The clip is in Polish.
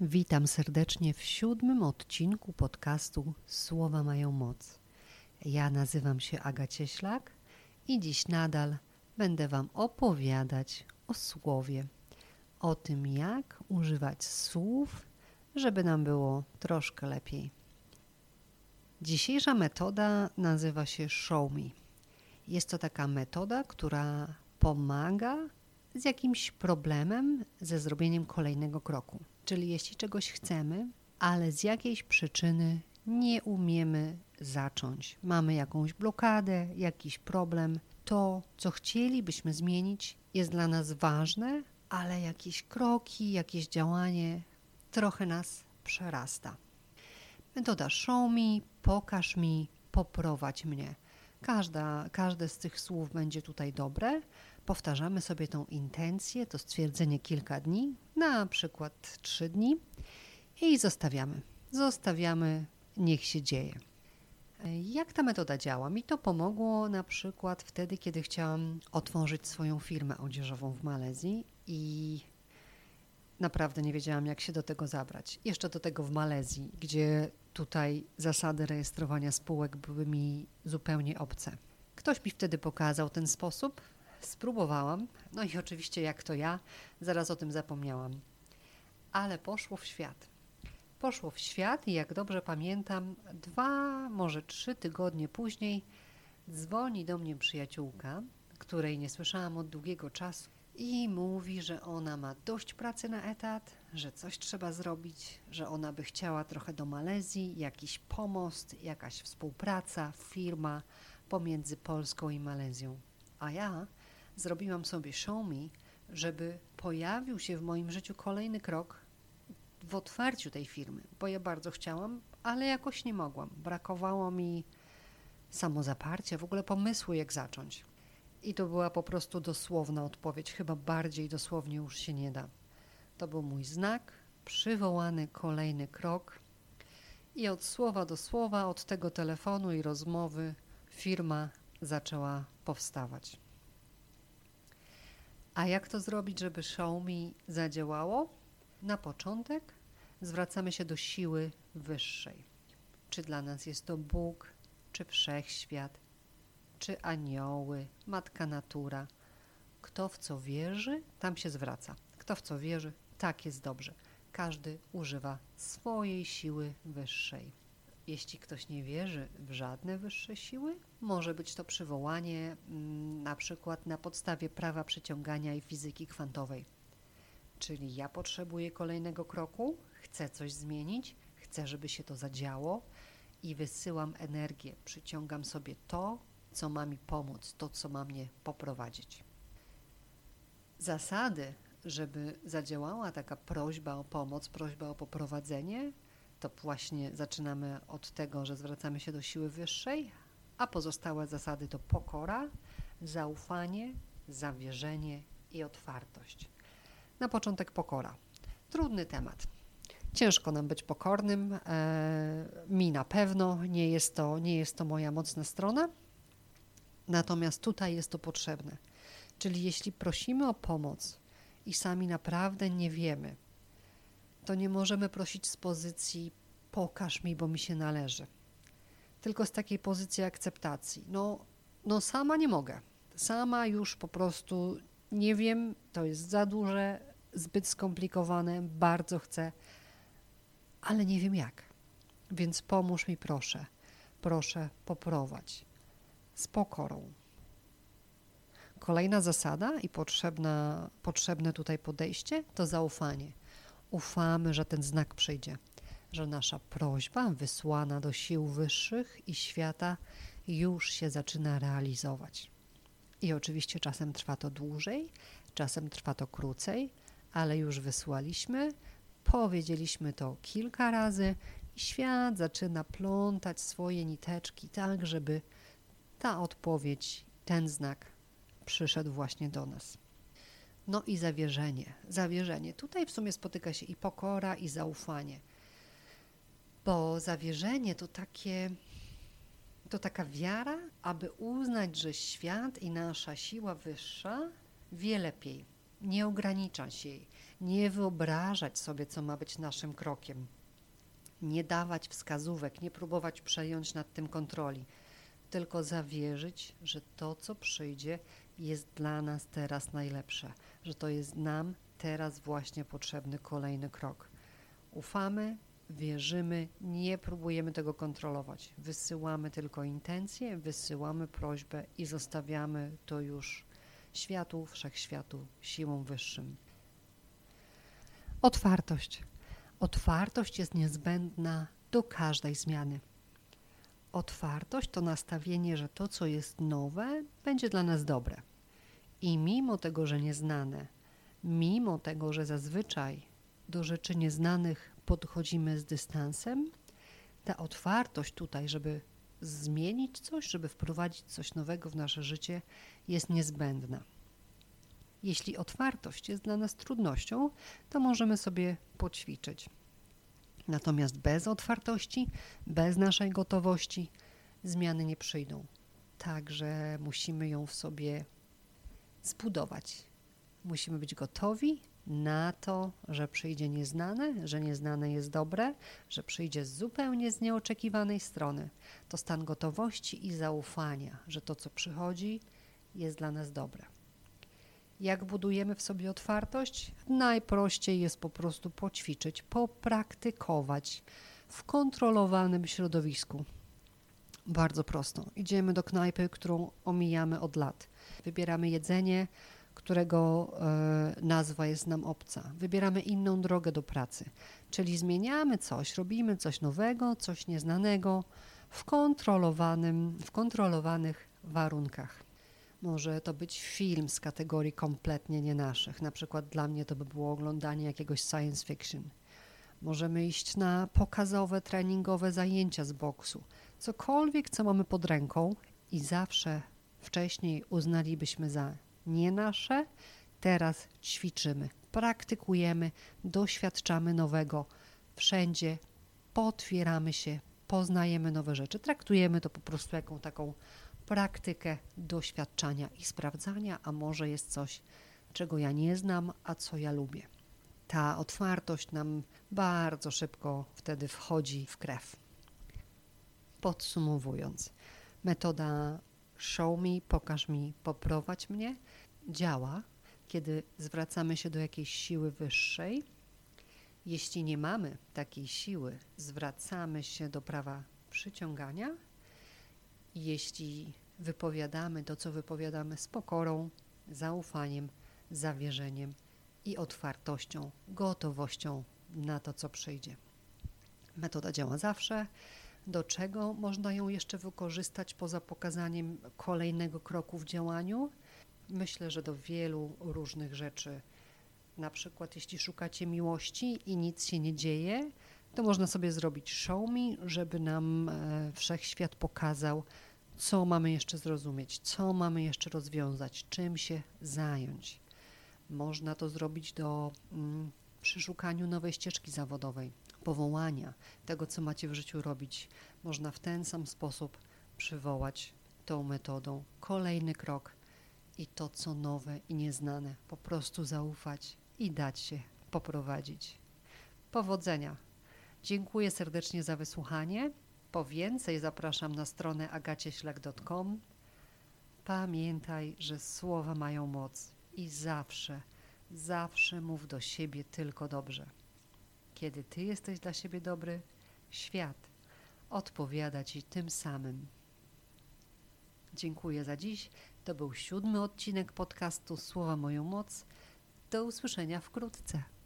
Witam serdecznie w siódmym odcinku podcastu Słowa mają moc. Ja nazywam się Aga Cieślak i dziś nadal będę Wam opowiadać o słowie, o tym jak używać słów, żeby nam było troszkę lepiej. Dzisiejsza metoda nazywa się Show Me. Jest to taka metoda, która pomaga z jakimś problemem ze zrobieniem kolejnego kroku. Czyli jeśli czegoś chcemy, ale z jakiejś przyczyny nie umiemy zacząć, mamy jakąś blokadę, jakiś problem, to co chcielibyśmy zmienić jest dla nas ważne, ale jakieś kroki, jakieś działanie trochę nas przerasta. Metoda show me, pokaż mi, poprowadź mnie. Każda, każde z tych słów będzie tutaj dobre. Powtarzamy sobie tą intencję, to stwierdzenie kilka dni, na przykład trzy dni i zostawiamy. Zostawiamy, niech się dzieje. Jak ta metoda działa? Mi to pomogło na przykład wtedy, kiedy chciałam otworzyć swoją firmę odzieżową w Malezji i naprawdę nie wiedziałam, jak się do tego zabrać. Jeszcze do tego w Malezji, gdzie tutaj zasady rejestrowania spółek były mi zupełnie obce. Ktoś mi wtedy pokazał ten sposób, spróbowałam, no i oczywiście, jak to ja, zaraz o tym zapomniałam. Ale poszło w świat. Poszło w świat i jak dobrze pamiętam, dwa, może trzy tygodnie później dzwoni do mnie przyjaciółka, której nie słyszałam od długiego czasu i mówi, że ona ma dość pracy na etat, że coś trzeba zrobić, że ona by chciała trochę do Malezji, jakiś pomost, jakaś współpraca, firma pomiędzy Polską i Malezją. A ja zrobiłam sobie show me, żeby pojawił się w moim życiu kolejny krok w otwarciu tej firmy, bo ja bardzo chciałam, ale jakoś nie mogłam. Brakowało mi samozaparcia, w ogóle pomysłu, jak zacząć. I to była po prostu dosłowna odpowiedź, chyba bardziej dosłownie już się nie da. To był mój znak, przywołany kolejny krok. I od słowa do słowa, od tego telefonu i rozmowy, firma zaczęła powstawać. A jak to zrobić, żeby me zadziałało? Na początek zwracamy się do siły wyższej. Czy dla nas jest to Bóg, czy wszechświat, czy anioły, matka natura. Kto w co wierzy, tam się zwraca. Kto w co wierzy, tak jest dobrze. Każdy używa swojej siły wyższej. Jeśli ktoś nie wierzy w żadne wyższe siły, może być to przywołanie mm, na przykład na podstawie prawa przyciągania i fizyki kwantowej. Czyli ja potrzebuję kolejnego kroku, chcę coś zmienić, chcę, żeby się to zadziało i wysyłam energię, przyciągam sobie to, co ma mi pomóc, to, co ma mnie poprowadzić. Zasady, żeby zadziałała taka prośba o pomoc, prośba o poprowadzenie, to właśnie zaczynamy od tego, że zwracamy się do siły wyższej, a pozostałe zasady to pokora, zaufanie, zawierzenie i otwartość. Na początek pokora. Trudny temat. Ciężko nam być pokornym. E, mi na pewno nie jest, to, nie jest to moja mocna strona. Natomiast tutaj jest to potrzebne. Czyli jeśli prosimy o pomoc i sami naprawdę nie wiemy, to nie możemy prosić z pozycji pokaż mi, bo mi się należy. Tylko z takiej pozycji akceptacji. No, no sama nie mogę. Sama już po prostu nie wiem, to jest za duże, zbyt skomplikowane, bardzo chcę, ale nie wiem jak. Więc pomóż mi proszę. Proszę, poprowadź. Z pokorą. Kolejna zasada i potrzebna, potrzebne tutaj podejście to zaufanie ufamy, że ten znak przyjdzie, że nasza prośba wysłana do sił wyższych i świata już się zaczyna realizować. I oczywiście czasem trwa to dłużej, czasem trwa to krócej, ale już wysłaliśmy, powiedzieliśmy to kilka razy i świat zaczyna plątać swoje niteczki tak, żeby ta odpowiedź, ten znak przyszedł właśnie do nas. No i zawierzenie. Zawierzenie. Tutaj w sumie spotyka się i pokora, i zaufanie. Bo zawierzenie to takie to taka wiara, aby uznać, że świat i nasza siła wyższa wie lepiej. Nie ograniczać jej, nie wyobrażać sobie, co ma być naszym krokiem, nie dawać wskazówek, nie próbować przejąć nad tym kontroli, tylko zawierzyć, że to, co przyjdzie, jest dla nas teraz najlepsze, że to jest nam teraz właśnie potrzebny kolejny krok. Ufamy, wierzymy, nie próbujemy tego kontrolować. Wysyłamy tylko intencje, wysyłamy prośbę i zostawiamy to już światu, wszechświatu, siłą wyższym. Otwartość. Otwartość jest niezbędna do każdej zmiany. Otwartość to nastawienie, że to, co jest nowe, będzie dla nas dobre. I mimo tego, że nieznane, mimo tego, że zazwyczaj do rzeczy nieznanych podchodzimy z dystansem, ta otwartość tutaj, żeby zmienić coś, żeby wprowadzić coś nowego w nasze życie, jest niezbędna. Jeśli otwartość jest dla nas trudnością, to możemy sobie poćwiczyć. Natomiast bez otwartości, bez naszej gotowości, zmiany nie przyjdą. Także musimy ją w sobie zbudować. Musimy być gotowi na to, że przyjdzie nieznane, że nieznane jest dobre, że przyjdzie zupełnie z nieoczekiwanej strony. To stan gotowości i zaufania, że to, co przychodzi, jest dla nas dobre. Jak budujemy w sobie otwartość? Najprościej jest po prostu poćwiczyć, popraktykować w kontrolowanym środowisku. Bardzo prosto. Idziemy do knajpy, którą omijamy od lat. Wybieramy jedzenie, którego e, nazwa jest nam obca. Wybieramy inną drogę do pracy, czyli zmieniamy coś, robimy coś nowego, coś nieznanego w kontrolowanym, w kontrolowanych warunkach. Może to być film z kategorii kompletnie nie naszych. Na przykład dla mnie to by było oglądanie jakiegoś science fiction. Możemy iść na pokazowe, treningowe zajęcia z boksu. Cokolwiek, co mamy pod ręką i zawsze wcześniej uznalibyśmy za nie nasze, teraz ćwiczymy, praktykujemy, doświadczamy nowego. Wszędzie potwieramy się, poznajemy nowe rzeczy. Traktujemy to po prostu jako taką praktykę doświadczania i sprawdzania, a może jest coś, czego ja nie znam, a co ja lubię. Ta otwartość nam bardzo szybko wtedy wchodzi w krew. Podsumowując, metoda show me, pokaż mi, poprowadź mnie działa, kiedy zwracamy się do jakiejś siły wyższej. Jeśli nie mamy takiej siły, zwracamy się do prawa przyciągania jeśli wypowiadamy to, co wypowiadamy z pokorą, zaufaniem, zawierzeniem i otwartością, gotowością na to, co przyjdzie. Metoda działa zawsze. Do czego można ją jeszcze wykorzystać poza pokazaniem kolejnego kroku w działaniu? Myślę, że do wielu różnych rzeczy. Na przykład, jeśli szukacie miłości i nic się nie dzieje, to można sobie zrobić show me, żeby nam e, wszechświat pokazał, co mamy jeszcze zrozumieć, co mamy jeszcze rozwiązać, czym się zająć. Można to zrobić do mm, przy szukaniu nowej ścieżki zawodowej, powołania tego, co macie w życiu robić. Można w ten sam sposób przywołać tą metodą kolejny krok i to, co nowe i nieznane, po prostu zaufać i dać się poprowadzić. Powodzenia! Dziękuję serdecznie za wysłuchanie. Po więcej zapraszam na stronę agacieślak.com. Pamiętaj, że słowa mają moc i zawsze, zawsze mów do siebie tylko dobrze. Kiedy ty jesteś dla siebie dobry, świat odpowiada ci tym samym. Dziękuję za dziś. To był siódmy odcinek podcastu Słowa Moją Moc. Do usłyszenia wkrótce.